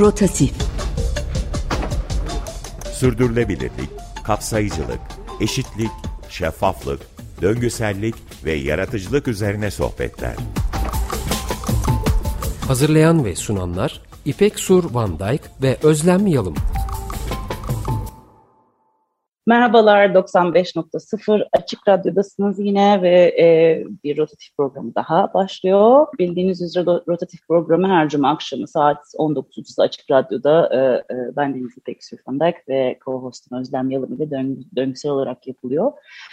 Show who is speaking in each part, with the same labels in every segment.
Speaker 1: Rotatif
Speaker 2: Sürdürülebilirlik, kapsayıcılık, eşitlik, şeffaflık, döngüsellik ve yaratıcılık üzerine sohbetler.
Speaker 3: Hazırlayan ve sunanlar İpek Sur Van Dijk ve Özlem Yalım.
Speaker 4: Merhabalar 95.0 Açık Radyo'dasınız yine ve e, bir rotatif programı daha başlıyor. Bildiğiniz üzere rotatif programı her cuma akşamı saat 19.30'da Açık Radyo'da e, e, ben Deniz İpek Sürfandak ve co-hostum Özlem Yalım ile döngü, döngüsel olarak yapılıyor.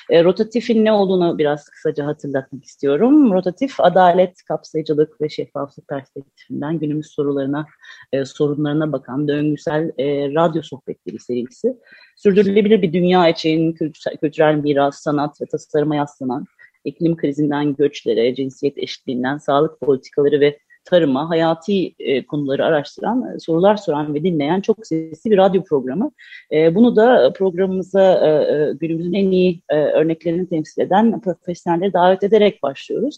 Speaker 4: E, rotatifin ne olduğunu biraz kısaca hatırlatmak istiyorum. Rotatif, adalet, kapsayıcılık ve şeffaflık perspektifinden günümüz sorularına, e, sorunlarına bakan döngüsel e, radyo sohbetleri serisi. Sürdürülebilir bir dünya için kültürel miras, sanat ve tasarıma yaslanan, iklim krizinden göçlere, cinsiyet eşitliğinden sağlık politikaları ve tarıma, hayati e, konuları araştıran, e, sorular soran ve dinleyen çok sesli bir radyo programı. E, bunu da programımıza e, e, günümüzün en iyi e, örneklerini temsil eden profesyonelleri davet ederek başlıyoruz.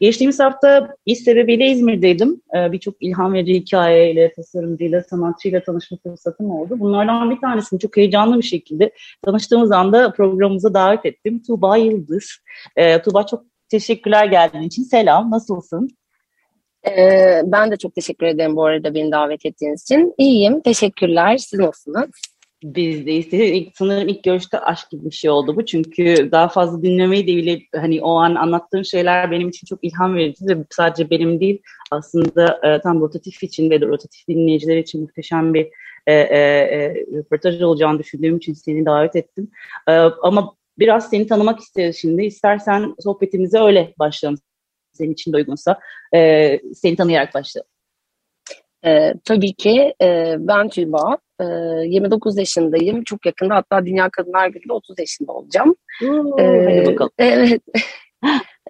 Speaker 4: Geçtiğimiz hafta iş sebebiyle İzmir'deydim. E, Birçok ilham verici hikayeyle, tasarımcıyla, sanatçıyla tanışma fırsatım oldu. Bunlardan bir tanesini çok heyecanlı bir şekilde tanıştığımız anda programımıza davet ettim. Tuğba Yıldız. E, Tuğba çok teşekkürler geldiğin için. Selam, nasılsın?
Speaker 5: Ee, ben de çok teşekkür ederim bu arada beni davet ettiğiniz için. İyiyim, teşekkürler. Siz nasılsınız?
Speaker 4: Biz de istedik. Sanırım ilk görüşte aşk gibi bir şey oldu bu. Çünkü daha fazla dinlemeyi de bile hani o an anlattığım şeyler benim için çok ilham verici ve sadece benim değil aslında e, tam rotatif için ve de rotatif dinleyiciler için muhteşem bir e, e, e, röportaj olacağını düşündüğüm için seni davet ettim. E, ama biraz seni tanımak isteriz şimdi. İstersen sohbetimize öyle başlayalım senin için de uygunsa e, seni tanıyarak başlayalım.
Speaker 5: E, tabii ki e, ben Tülba. E, 29 yaşındayım. Çok yakında hatta Dünya Kadınlar Günü'nde 30 yaşında olacağım.
Speaker 4: Oo, ee, hadi bakalım.
Speaker 5: Evet.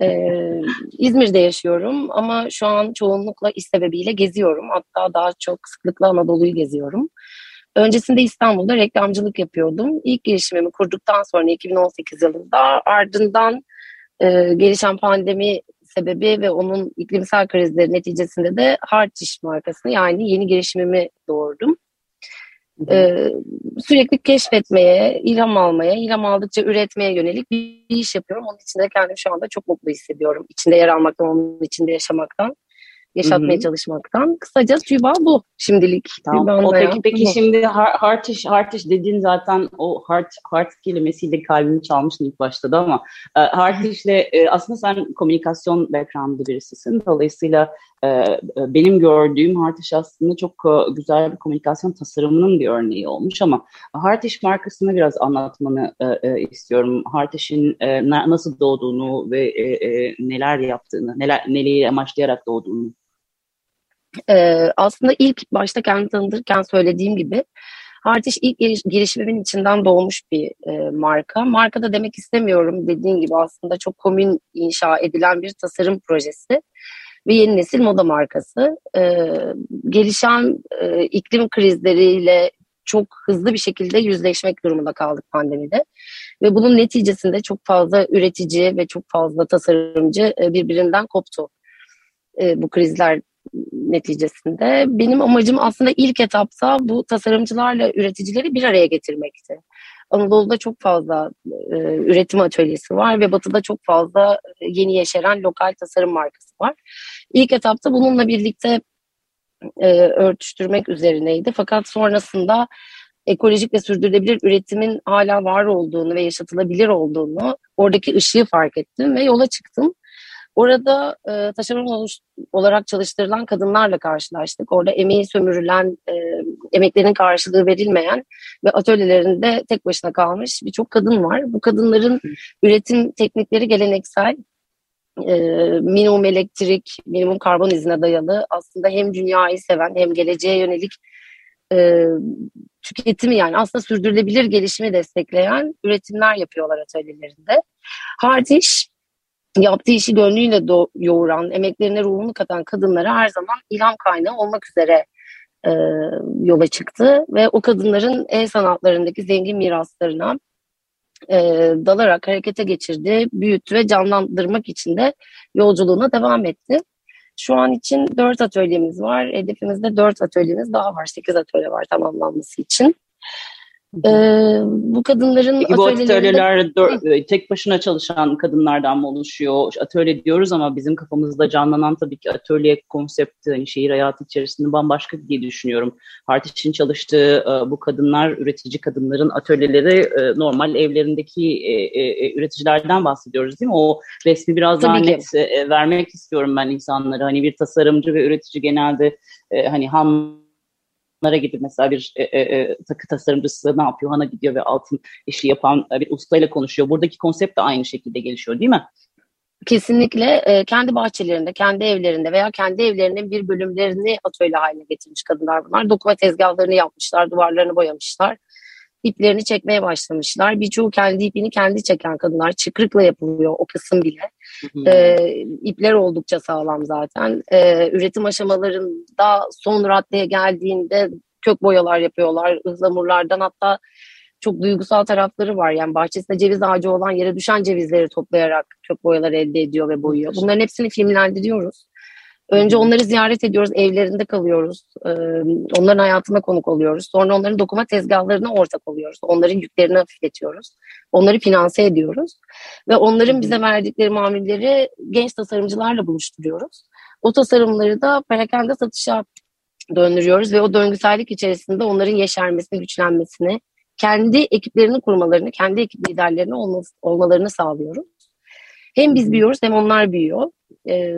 Speaker 5: ee, İzmir'de yaşıyorum ama şu an çoğunlukla iş sebebiyle geziyorum. Hatta daha çok sıklıkla Anadolu'yu geziyorum. Öncesinde İstanbul'da reklamcılık yapıyordum. İlk girişimimi kurduktan sonra 2018 yılında ardından e, gelişen pandemi sebebi ve onun iklimsel krizleri neticesinde de Hartiş markasını yani yeni girişimimi doğurdum. Ee, sürekli keşfetmeye, ilham almaya, ilham aldıkça üretmeye yönelik bir iş yapıyorum. Onun için de kendimi şu anda çok mutlu hissediyorum. İçinde yer almaktan, onun içinde yaşamaktan yaşatmaya Hı-hı. çalışmaktan. Kısaca TÜBA bu şimdilik.
Speaker 4: Tamam. O peki, peki şimdi heart iş, heart iş dediğin zaten o heart, heart kelimesiyle kalbimi çalmıştın ilk başta da ama e, e, aslında sen komünikasyon background'lı birisisin. Dolayısıyla e, benim gördüğüm heart iş aslında çok güzel bir komünikasyon tasarımının bir örneği olmuş ama heart iş markasını biraz anlatmanı istiyorum. Heart işin nasıl doğduğunu ve neler yaptığını, neler neleri amaçlayarak doğduğunu.
Speaker 5: Ee, aslında ilk başta kendimi tanıtırken söylediğim gibi Hartiş ilk giriş, girişimimin içinden doğmuş bir e, marka. Marka da demek istemiyorum dediğin gibi aslında çok komün inşa edilen bir tasarım projesi ve yeni nesil moda markası. E, gelişen e, iklim krizleriyle çok hızlı bir şekilde yüzleşmek durumunda kaldık pandemide. Ve bunun neticesinde çok fazla üretici ve çok fazla tasarımcı birbirinden koptu. Bu krizler neticesinde. Benim amacım aslında ilk etapta bu tasarımcılarla üreticileri bir araya getirmekti. Anadolu'da çok fazla e, üretim atölyesi var ve Batı'da çok fazla e, yeni yeşeren lokal tasarım markası var. İlk etapta bununla birlikte e, örtüştürmek üzerineydi. Fakat sonrasında ekolojik ve sürdürülebilir üretimin hala var olduğunu ve yaşatılabilir olduğunu, oradaki ışığı fark ettim ve yola çıktım. Orada e, taşeron olarak çalıştırılan kadınlarla karşılaştık. Orada emeği sömürülen, e, emeklerinin karşılığı verilmeyen ve atölyelerinde tek başına kalmış birçok kadın var. Bu kadınların üretim teknikleri geleneksel, e, minimum elektrik, minimum karbon izine dayalı aslında hem dünyayı seven hem geleceğe yönelik e, tüketimi yani aslında sürdürülebilir gelişimi destekleyen üretimler yapıyorlar atölyelerinde. Hard iş yaptığı işi gönlüyle do- yoğuran, emeklerine ruhunu katan kadınlara her zaman ilham kaynağı olmak üzere e, yola çıktı ve o kadınların el sanatlarındaki zengin miraslarına e, dalarak harekete geçirdi, büyüttü ve canlandırmak için de yolculuğuna devam etti. Şu an için dört atölyemiz var. Hedefimizde dört atölyemiz daha var. Sekiz atölye var tamamlanması için. Ee, bu kadınların
Speaker 4: Peki bu atölyeler e, tek başına çalışan kadınlardan mı oluşuyor? Atölye diyoruz ama bizim kafamızda canlanan tabii ki atölye konsepti hani şehir hayatı içerisinde bambaşka diye düşünüyorum. Partiş'in çalıştığı e, bu kadınlar, üretici kadınların atölyeleri e, normal evlerindeki üreticilerden bahsediyoruz değil mi? O resmi biraz tabii daha ki. net vermek istiyorum ben insanlara. Hani bir tasarımcı ve üretici genelde hani ham Onlara gidip mesela bir e, e, e, takı tasarımcısı ne yapıyor? Hana gidiyor ve altın işi yapan bir ustayla konuşuyor. Buradaki konsept de aynı şekilde gelişiyor değil mi?
Speaker 5: Kesinlikle e, kendi bahçelerinde, kendi evlerinde veya kendi evlerinin bir bölümlerini atölye haline getirmiş kadınlar bunlar. Dokuma tezgahlarını yapmışlar, duvarlarını boyamışlar iplerini çekmeye başlamışlar. Birçoğu kendi ipini kendi çeken kadınlar. Çıkrıkla yapılıyor o kısım bile. Ee, ipler oldukça sağlam zaten. Ee, üretim aşamalarında son raddeye geldiğinde kök boyalar yapıyorlar. Ihlamurlardan hatta çok duygusal tarafları var. Yani bahçesinde ceviz ağacı olan yere düşen cevizleri toplayarak kök boyalar elde ediyor ve boyuyor. Bunların hepsini filmlendiriyoruz. Önce onları ziyaret ediyoruz, evlerinde kalıyoruz. Onların hayatına konuk oluyoruz. Sonra onların dokuma tezgahlarına ortak oluyoruz. Onların yüklerini hafifletiyoruz. Onları finanse ediyoruz. Ve onların bize verdikleri mamulleri genç tasarımcılarla buluşturuyoruz. O tasarımları da perakende satışa döndürüyoruz ve o döngüsellik içerisinde onların yeşermesini, güçlenmesini, kendi ekiplerini kurmalarını, kendi ekip liderlerini olmalarını sağlıyoruz. Hem biz büyüyoruz hem onlar büyüyor. Ee,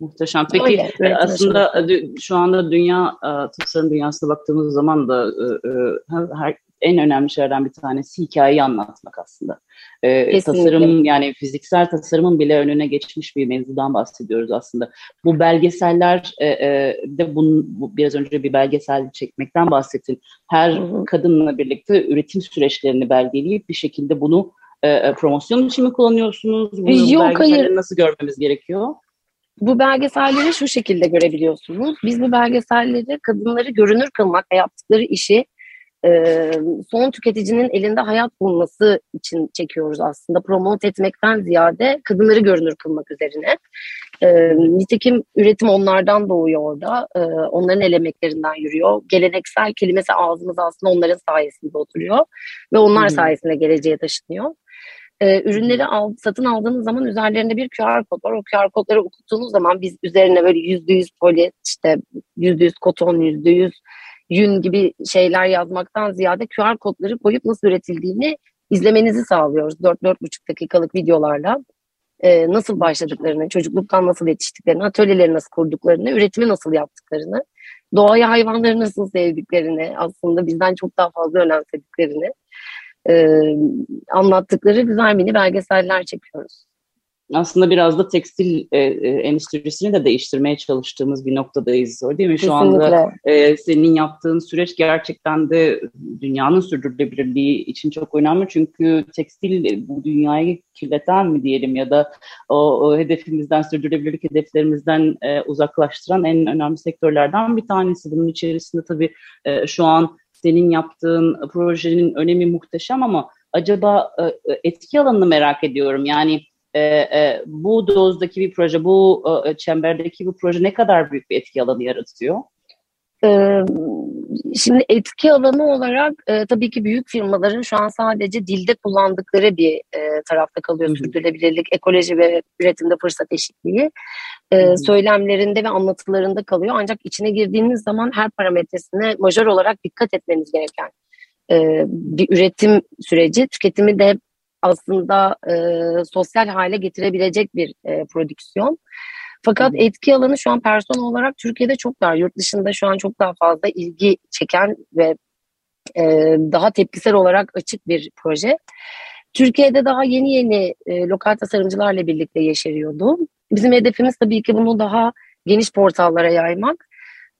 Speaker 4: Muhteşem. Peki Öyle, aslında şu anda dünya tasarım dünyasına baktığımız zaman da her, en önemli şeylerden bir tanesi hikayeyi anlatmak aslında. Ee, tasarım yani fiziksel tasarımın bile önüne geçmiş bir mevzudan bahsediyoruz aslında. Bu belgeseller e, e, de bunu bu, biraz önce bir belgesel çekmekten bahsettin. Her kadınla birlikte üretim süreçlerini belgeleyip bir şekilde bunu e, promosyon için mi kullanıyorsunuz? Bunu Yok hayır. Nasıl görmemiz gerekiyor?
Speaker 5: Bu belgeselleri şu şekilde görebiliyorsunuz. Biz bu belgeselleri kadınları görünür kılmak ve yaptıkları işi e, son tüketicinin elinde hayat bulması için çekiyoruz aslında. Promote etmekten ziyade kadınları görünür kılmak üzerine. E, nitekim üretim onlardan doğuyor orada. E, onların el emeklerinden yürüyor. Geleneksel kelimesi ağzımıza aslında onların sayesinde oturuyor. Ve onlar hmm. sayesinde geleceğe taşınıyor e, ürünleri al, satın aldığınız zaman üzerlerinde bir QR kod var. O QR kodları okuttuğunuz zaman biz üzerine böyle yüzde yüz poli, işte yüzde yüz koton, yüzde yüz yün gibi şeyler yazmaktan ziyade QR kodları koyup nasıl üretildiğini izlemenizi sağlıyoruz. 4-4,5 dakikalık videolarla e, nasıl başladıklarını, çocukluktan nasıl yetiştiklerini, atölyeleri nasıl kurduklarını, üretimi nasıl yaptıklarını, doğayı hayvanları nasıl sevdiklerini, aslında bizden çok daha fazla önemsediklerini e, anlattıkları güzel mini belgeseller çekiyoruz.
Speaker 4: Aslında biraz da tekstil e, e, endüstrisini de değiştirmeye çalıştığımız bir noktadayız. Öyle değil mi? Şu anda e, senin yaptığın süreç gerçekten de dünyanın sürdürülebilirliği için çok önemli. Çünkü tekstil bu dünyayı kirleten mi diyelim ya da o, o hedefimizden, sürdürülebilirlik hedeflerimizden e, uzaklaştıran en önemli sektörlerden bir tanesi. Bunun içerisinde tabii e, şu an senin yaptığın projenin önemi muhteşem ama acaba e, e, etki alanını merak ediyorum. Yani e, bu dozdaki bir proje, bu çemberdeki bu proje ne kadar büyük bir etki alanı yaratıyor?
Speaker 5: Şimdi etki alanı olarak e, tabii ki büyük firmaların şu an sadece dilde kullandıkları bir e, tarafta kalıyor. Sürdürülebilirlik, ekoloji ve üretimde fırsat eşitliği e, söylemlerinde ve anlatılarında kalıyor. Ancak içine girdiğiniz zaman her parametresine majör olarak dikkat etmeniz gereken e, bir üretim süreci. Tüketimi de aslında e, sosyal hale getirebilecek bir e, prodüksiyon. Fakat etki alanı şu an personel olarak Türkiye'de çok dar. Yurt dışında şu an çok daha fazla ilgi çeken ve e, daha tepkisel olarak açık bir proje. Türkiye'de daha yeni yeni e, lokal tasarımcılarla birlikte yeşeriyordu. Bizim hedefimiz tabii ki bunu daha geniş portallara yaymak.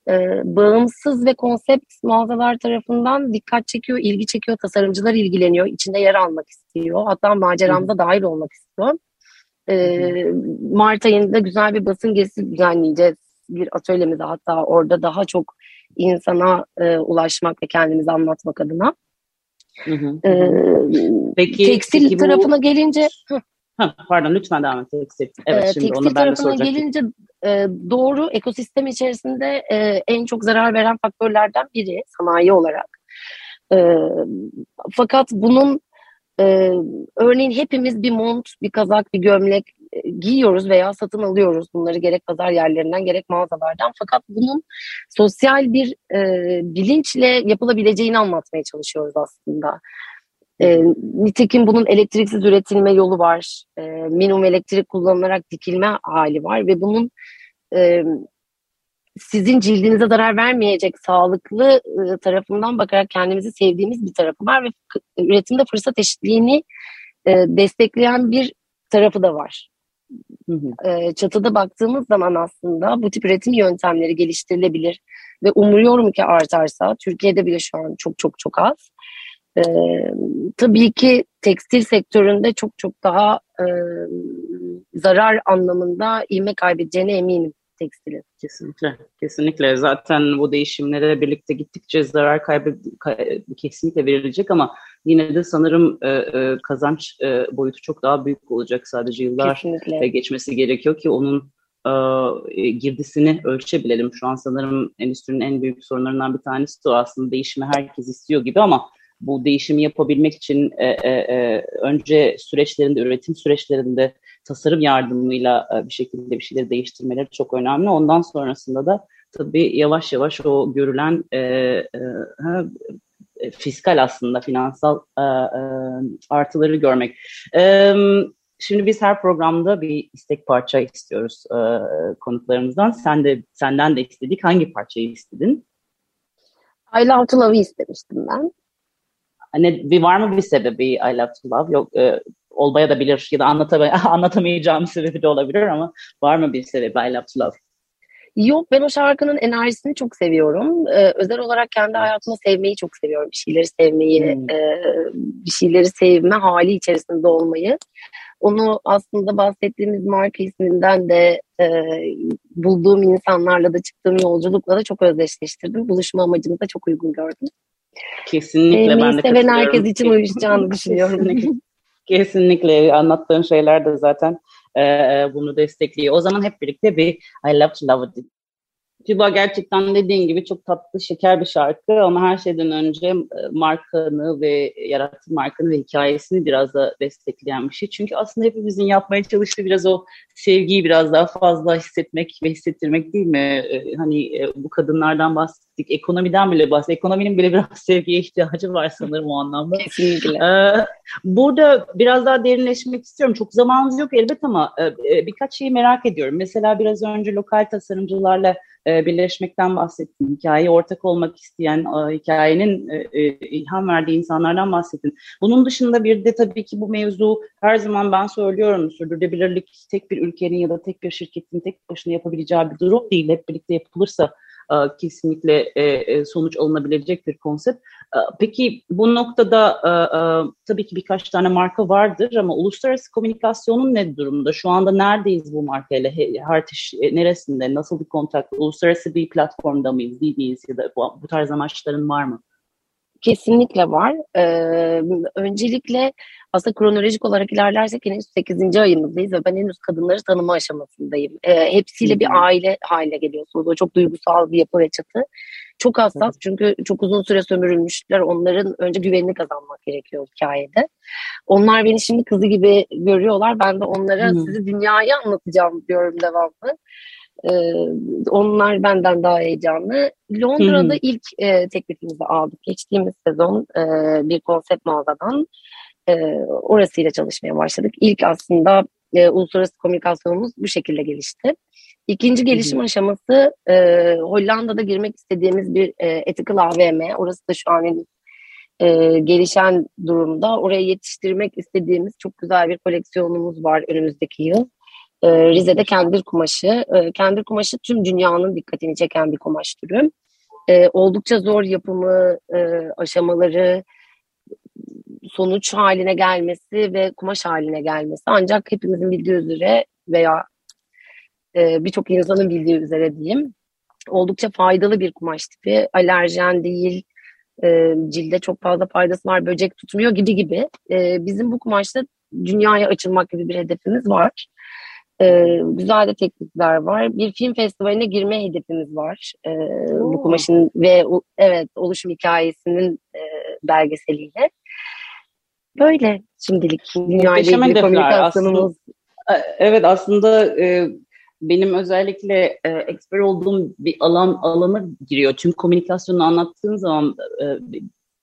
Speaker 5: E, bağımsız ve konsept mağazalar tarafından dikkat çekiyor, ilgi çekiyor, tasarımcılar ilgileniyor, içinde yer almak istiyor. Hatta maceramda dahil olmak istiyor. E, Mart ayında güzel bir basın gezisi düzenleyeceğiz. Bir atölyemizde hatta orada daha çok insana e, ulaşmak ve kendimizi anlatmak adına. Hı hı. Ee, peki, tekstil peki bu... tarafına gelince... Hı.
Speaker 4: Ha, pardon lütfen devam et tekstil. Evet
Speaker 5: ee,
Speaker 4: şimdi
Speaker 5: tekstil
Speaker 4: onu ben de
Speaker 5: tarafına gelince e, doğru ekosistem içerisinde e, en çok zarar veren faktörlerden biri sanayi olarak. E, fakat bunun e, örneğin hepimiz bir mont, bir kazak, bir gömlek e, giyiyoruz veya satın alıyoruz bunları gerek pazar yerlerinden gerek mağazalardan. Fakat bunun sosyal bir e, bilinçle yapılabileceğini anlatmaya çalışıyoruz aslında. E, nitekim bunun elektriksiz üretilme yolu var. E, minimum elektrik kullanılarak dikilme hali var ve bunun e, sizin cildinize zarar vermeyecek sağlıklı e, tarafından bakarak kendimizi sevdiğimiz bir tarafı var ve üretimde fırsat eşitliğini e, destekleyen bir tarafı da var. E, çatıda baktığımız zaman aslında bu tip üretim yöntemleri geliştirilebilir ve umuyorum ki artarsa Türkiye'de bile şu an çok çok çok az. E, tabii ki tekstil sektöründe çok çok daha e, zarar anlamında ilme kaybedeceğine eminim tekstilin.
Speaker 4: Kesinlikle, kesinlikle. Zaten bu değişimlere birlikte gittikçe zarar kaybı kay, kesinlikle verilecek ama yine de sanırım e, e, kazanç e, boyutu çok daha büyük olacak. Sadece yıllar kesinlikle. geçmesi gerekiyor ki onun e, girdisini ölçebilelim. Şu an sanırım endüstrinin en büyük sorunlarından bir tanesi o aslında değişimi herkes istiyor gibi ama bu değişimi yapabilmek için e, e, e, önce süreçlerinde, üretim süreçlerinde tasarım yardımıyla e, bir şekilde bir şeyleri değiştirmeleri çok önemli. Ondan sonrasında da tabii yavaş yavaş o görülen e, e, e, fiskal aslında finansal e, e, artıları görmek. E, şimdi biz her programda bir istek parça istiyoruz e, konuklarımızdan. Sen de senden de istedik. Hangi parçayı istedin?
Speaker 5: I Love to Love'ı istemiştim ben.
Speaker 4: Hani bir var mı bir sebebi I Love to Love? Yok e, olmaya da bilir ya da anlatamay anlatamayacağım sebebi de olabilir ama var mı bir sebebi I Love to Love?
Speaker 5: Yok ben o şarkının enerjisini çok seviyorum. Ee, özel olarak kendi hayatımda sevmeyi çok seviyorum. Bir şeyleri sevmeyi, hmm. e, bir şeyleri sevme hali içerisinde olmayı. Onu aslında bahsettiğimiz marka isminden de e, bulduğum insanlarla da çıktığım yolculukla da çok özdeşleştirdim. Buluşma amacımı da çok uygun gördüm.
Speaker 4: Kesinlikle Sevmeyi ben de
Speaker 5: seven herkes için uyuşacağını düşünüyorum.
Speaker 4: Kesinlikle anlattığın şeyler de zaten e, bunu destekliyor. O zaman hep birlikte bir I Love to Love It Tuba gerçekten dediğin gibi çok tatlı, şeker bir şarkı ama her şeyden önce markanı ve yarattığı markanı ve hikayesini biraz da destekleyen bir şey. Çünkü aslında hepimizin yapmaya çalıştığı biraz o sevgiyi biraz daha fazla hissetmek ve hissettirmek değil mi? Hani bu kadınlardan bahsettik, ekonomiden bile bahsettik. Ekonominin bile biraz sevgiye ihtiyacı var sanırım o anlamda.
Speaker 5: Kesinlikle.
Speaker 4: Burada biraz daha derinleşmek istiyorum. Çok zamanımız yok elbet ama birkaç şeyi merak ediyorum. Mesela biraz önce lokal tasarımcılarla e, birleşmekten bahsettin. Hikayeyi ortak olmak isteyen, hikayenin e, e, ilham verdiği insanlardan bahsettin. Bunun dışında bir de tabii ki bu mevzu her zaman ben söylüyorum sürdürülebilirlik tek bir ülkenin ya da tek bir şirketin tek başına yapabileceği bir durum değil. Hep birlikte yapılırsa kesinlikle e, e, sonuç alınabilecek bir konsept. Peki bu noktada tabii ki birkaç tane marka vardır ama uluslararası komünikasyonun ne durumda? Şu anda neredeyiz bu markayla? Hartiş neresinde? Nasıl bir kontak? Uluslararası bir platformda mıyız? Değil miyiz? Ya da bu, bu tarz amaçların var mı?
Speaker 5: Kesinlikle var. Ee, öncelikle aslında kronolojik olarak ilerlersek henüz 8. ayımızdayız ve ben henüz kadınları tanıma aşamasındayım. Ee, hepsiyle bir aile haline geliyorsunuz. O çok duygusal bir yapı ve çatı. Çok hassas çünkü çok uzun süre sömürülmüşler. Onların önce güvenini kazanmak gerekiyor hikayede. Onlar beni şimdi kızı gibi görüyorlar. Ben de onlara hmm. sizi dünyayı anlatacağım diyorum devamlı. Ee, onlar benden daha heyecanlı. Londra'da hmm. ilk e, teklifimizi aldık. Geçtiğimiz sezon e, bir konsept mağazadan e, orasıyla çalışmaya başladık. İlk aslında e, uluslararası komünikasyonumuz bu şekilde gelişti. İkinci gelişim aşaması e, Hollanda'da girmek istediğimiz bir e, ethical AVM. Orası da şu an e, gelişen durumda. Oraya yetiştirmek istediğimiz çok güzel bir koleksiyonumuz var önümüzdeki yıl. E, Rize'de kendir kumaşı. E, kendir kumaşı tüm dünyanın dikkatini çeken bir kumaş türü. E, oldukça zor yapımı, e, aşamaları, sonuç haline gelmesi ve kumaş haline gelmesi. Ancak hepimizin bildiği üzere veya e, birçok insanın bildiği üzere diyeyim oldukça faydalı bir kumaş tipi. Alerjen değil, e, cilde çok fazla faydası var, böcek tutmuyor gibi gibi. E, bizim bu kumaşta dünyaya açılmak gibi bir hedefimiz var. Ee, güzel de teklifler var. Bir film festivaline girme hedefimiz var. Ee, bu kumaşın ve evet oluşum hikayesinin e, belgeseliyle. Böyle şimdilik dünya ile ilgili komünikasyonumuz.
Speaker 4: Aslında, e, evet aslında e, benim özellikle e, eksper olduğum bir alan alana giriyor. Tüm komünikasyonu anlattığın zaman e,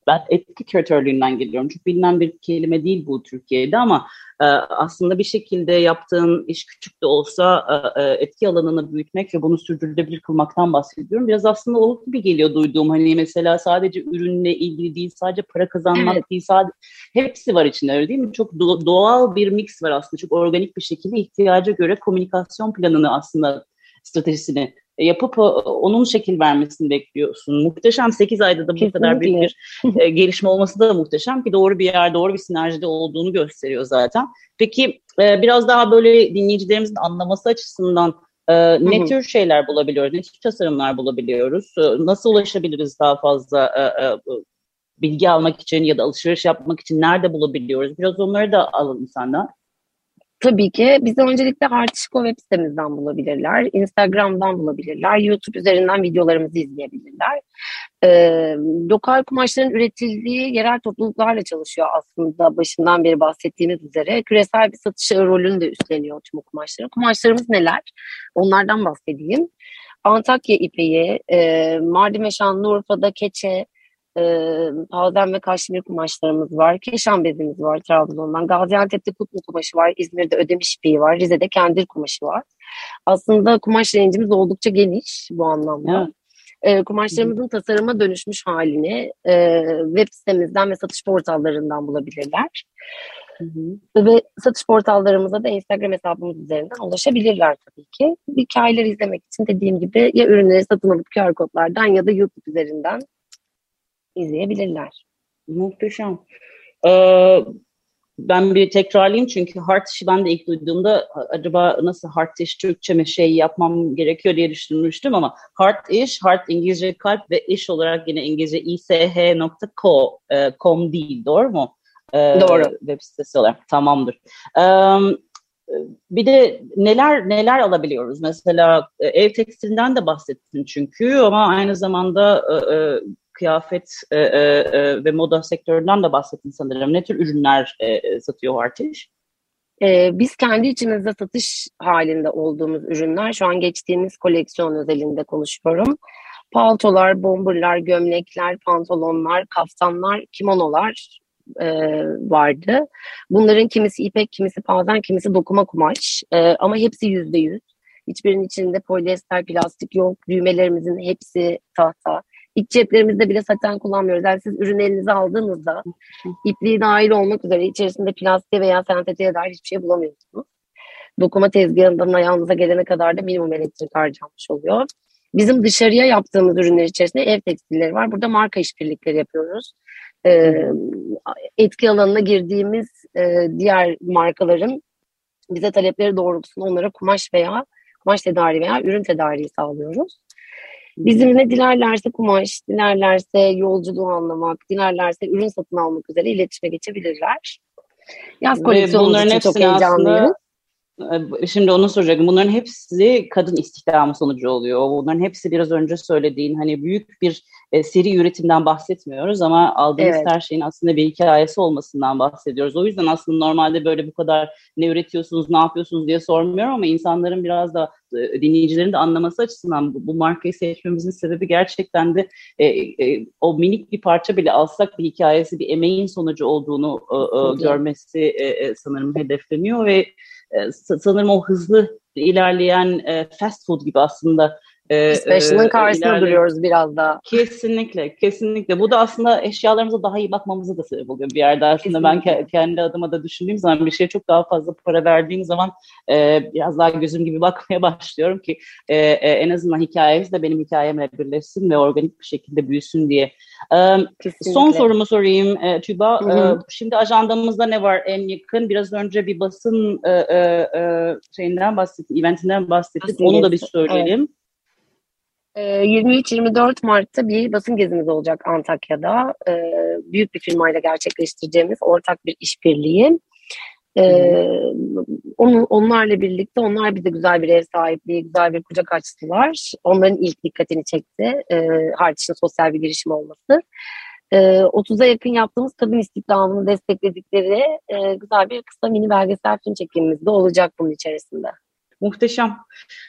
Speaker 4: ben etki küratörlüğünden geliyorum. Çok bilinen bir kelime değil bu Türkiye'de ama e, aslında bir şekilde yaptığın iş küçük de olsa e, e, etki alanını büyütmek ve bunu sürdürülebilir kılmaktan bahsediyorum. Biraz aslında olumlu bir geliyor duyduğum hani mesela sadece ürünle ilgili değil, sadece para kazanmak evet. değil, sadece hepsi var içinde öyle değil mi? Çok doğal bir mix var aslında. Çok organik bir şekilde ihtiyaca göre komünikasyon planını aslında stratejisini yapıp onun şekil vermesini bekliyorsun. Muhteşem 8 ayda da bu Kesinlikle. kadar büyük bir e, gelişme olması da muhteşem ki doğru bir yer, doğru bir sinerjide olduğunu gösteriyor zaten. Peki e, biraz daha böyle dinleyicilerimizin anlaması açısından e, ne Hı-hı. tür şeyler bulabiliyoruz, ne tür tasarımlar bulabiliyoruz, e, nasıl ulaşabiliriz daha fazla e, e, bilgi almak için ya da alışveriş yapmak için nerede bulabiliyoruz? Biraz onları da alalım senden.
Speaker 5: Tabii ki bizi öncelikle Artişko web sitemizden bulabilirler, Instagram'dan bulabilirler, YouTube üzerinden videolarımızı izleyebilirler. Ee, lokal kumaşların üretildiği yerel topluluklarla çalışıyor aslında başından beri bahsettiğimiz üzere. Küresel bir satış rolünü de üstleniyor tüm kumaşların. Kumaşlarımız neler? Onlardan bahsedeyim. Antakya ipeği, e, Mardin ve Şanlıurfa'da keçe, e, Pazen ve Kaşmir kumaşlarımız var. Keşan bezimiz var Trabzon'dan. Gaziantep'te kutlu kumaşı var. İzmir'de ödemiş ipeği var. Rize'de kendir kumaşı var. Aslında kumaş rencimiz oldukça geniş bu anlamda. Evet. E, kumaşlarımızın tasarıma dönüşmüş halini e, web sitemizden ve satış portallarından bulabilirler. Hı hı. Ve satış portallarımıza da Instagram hesabımız üzerinden ulaşabilirler tabii ki. Hikayeleri izlemek için dediğim gibi ya ürünleri satın alıp QR kodlardan ya da YouTube üzerinden izleyebilirler.
Speaker 4: Muhteşem. Ee, ben bir tekrarlayayım çünkü Heart işi ben de ilk duyduğumda acaba nasıl Heart iş Türkçe mi şey yapmam gerekiyor diye düşünmüştüm ama Heart iş, Heart İngilizce kalp ve iş olarak yine İngilizce ish.co e, değil doğru mu?
Speaker 5: Ee, doğru.
Speaker 4: Web sitesi olarak tamamdır. Ee, bir de neler neler alabiliyoruz? Mesela e, ev tekstilinden de bahsettin çünkü ama aynı zamanda e, e, kıyafet e, e, e, ve moda sektöründen de bahsettin sanırım. Ne tür ürünler e, satıyor Artiş?
Speaker 5: Ee, biz kendi içimizde satış halinde olduğumuz ürünler, şu an geçtiğimiz koleksiyon özelinde konuşuyorum. Paltolar, bomberlar, gömlekler, pantolonlar, kaftanlar, kimonolar e, vardı. Bunların kimisi ipek, kimisi pazen, kimisi dokuma kumaş. E, ama hepsi yüzde yüz. Hiçbirinin içinde polyester, plastik yok. Düğmelerimizin hepsi tahta. İç ceplerimizde bile saten kullanmıyoruz. Yani siz ürün elinize aldığınızda ipliği dahil olmak üzere içerisinde plastiğe veya sentetiğe dair hiçbir şey bulamıyorsunuz. Dokuma tezgahından ayağınıza gelene kadar da minimum elektrik harcanmış oluyor. Bizim dışarıya yaptığımız ürünler içerisinde ev tekstilleri var. Burada marka işbirlikleri yapıyoruz. Ee, etki alanına girdiğimiz e, diğer markaların bize talepleri doğrultusunda onlara kumaş veya kumaş tedariği veya ürün tedariği sağlıyoruz. Bizimle dilerlerse kumaş, dilerlerse yolculuğu anlamak, dilerlerse ürün satın almak üzere iletişime geçebilirler. Yaz koleksiyonumuz için çok heyecanlıyız.
Speaker 4: Ee, şimdi onu soracaktım. Bunların hepsi kadın istihdamı sonucu oluyor. Bunların hepsi biraz önce söylediğin hani büyük bir e, seri üretimden bahsetmiyoruz ama aldığımız evet. her şeyin aslında bir hikayesi olmasından bahsediyoruz. O yüzden aslında normalde böyle bu kadar ne üretiyorsunuz, ne yapıyorsunuz diye sormuyorum ama insanların biraz da e, dinleyicilerin de anlaması açısından bu, bu markayı seçmemizin sebebi gerçekten de e, e, o minik bir parça bile alsak bir hikayesi, bir emeğin sonucu olduğunu e, e, görmesi e, e, sanırım hedefleniyor ve sanırım o hızlı ilerleyen e, fast food gibi aslında
Speaker 5: e, Fashion'ın karşısında ileride... duruyoruz biraz daha.
Speaker 4: Kesinlikle, kesinlikle. Bu da aslında eşyalarımıza daha iyi bakmamızı da sebep oluyor bir yerde. Aslında kesinlikle. ben kendi adıma da düşündüğüm zaman bir şeye çok daha fazla para verdiğim zaman e, biraz daha gözüm gibi bakmaya başlıyorum ki e, e, en azından hikayemiz de benim hikayemle birleşsin ve organik bir şekilde büyüsün diye. E, son sorumu sorayım e, Tuba. E, şimdi ajandamızda ne var en yakın? Biraz önce bir basın e, e, e şeyinden bahsettik, eventinden bahsettik. Onu da bir söyleyelim. Evet.
Speaker 5: 23-24 ee, Mart'ta bir basın gezimiz olacak Antakya'da. Ee, büyük bir firmayla gerçekleştireceğimiz ortak bir işbirliği. E, onu, onlarla birlikte onlar bize güzel bir ev sahipliği, güzel bir kucak açtılar. Onların ilk dikkatini çekti. E, sosyal bir girişim olması. E, 30'a yakın yaptığımız kadın istihdamını destekledikleri e, güzel bir kısa mini belgesel film çekimimiz de olacak bunun içerisinde.
Speaker 4: Muhteşem.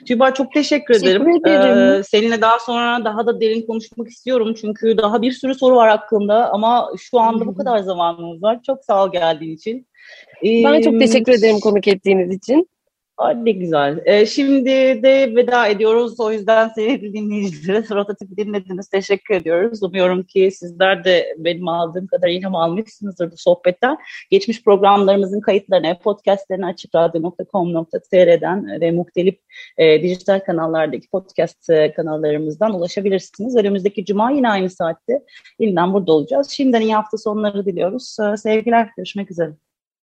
Speaker 4: Tüba çok teşekkür, teşekkür ederim. ederim. Ee, seninle daha sonra daha da derin konuşmak istiyorum. Çünkü daha bir sürü soru var aklımda ama şu anda bu kadar zamanımız var. Çok sağ ol geldiğin için.
Speaker 5: Ben çok teşekkür ederim konuk ettiğiniz için.
Speaker 4: Ay ne güzel. Ee, şimdi de veda ediyoruz. O yüzden sevgili dinleyicilere rotatif dinlediniz. Teşekkür ediyoruz. Umuyorum ki sizler de benim aldığım kadar ilham almışsınızdır bu sohbetten. Geçmiş programlarımızın kayıtlarını, podcastlerini açıkradyo.com.tr'den ve muhtelif e, dijital kanallardaki podcast e, kanallarımızdan ulaşabilirsiniz. Önümüzdeki cuma yine aynı saatte yeniden burada olacağız. Şimdiden iyi hafta sonları diliyoruz. Ee, sevgiler. Görüşmek üzere.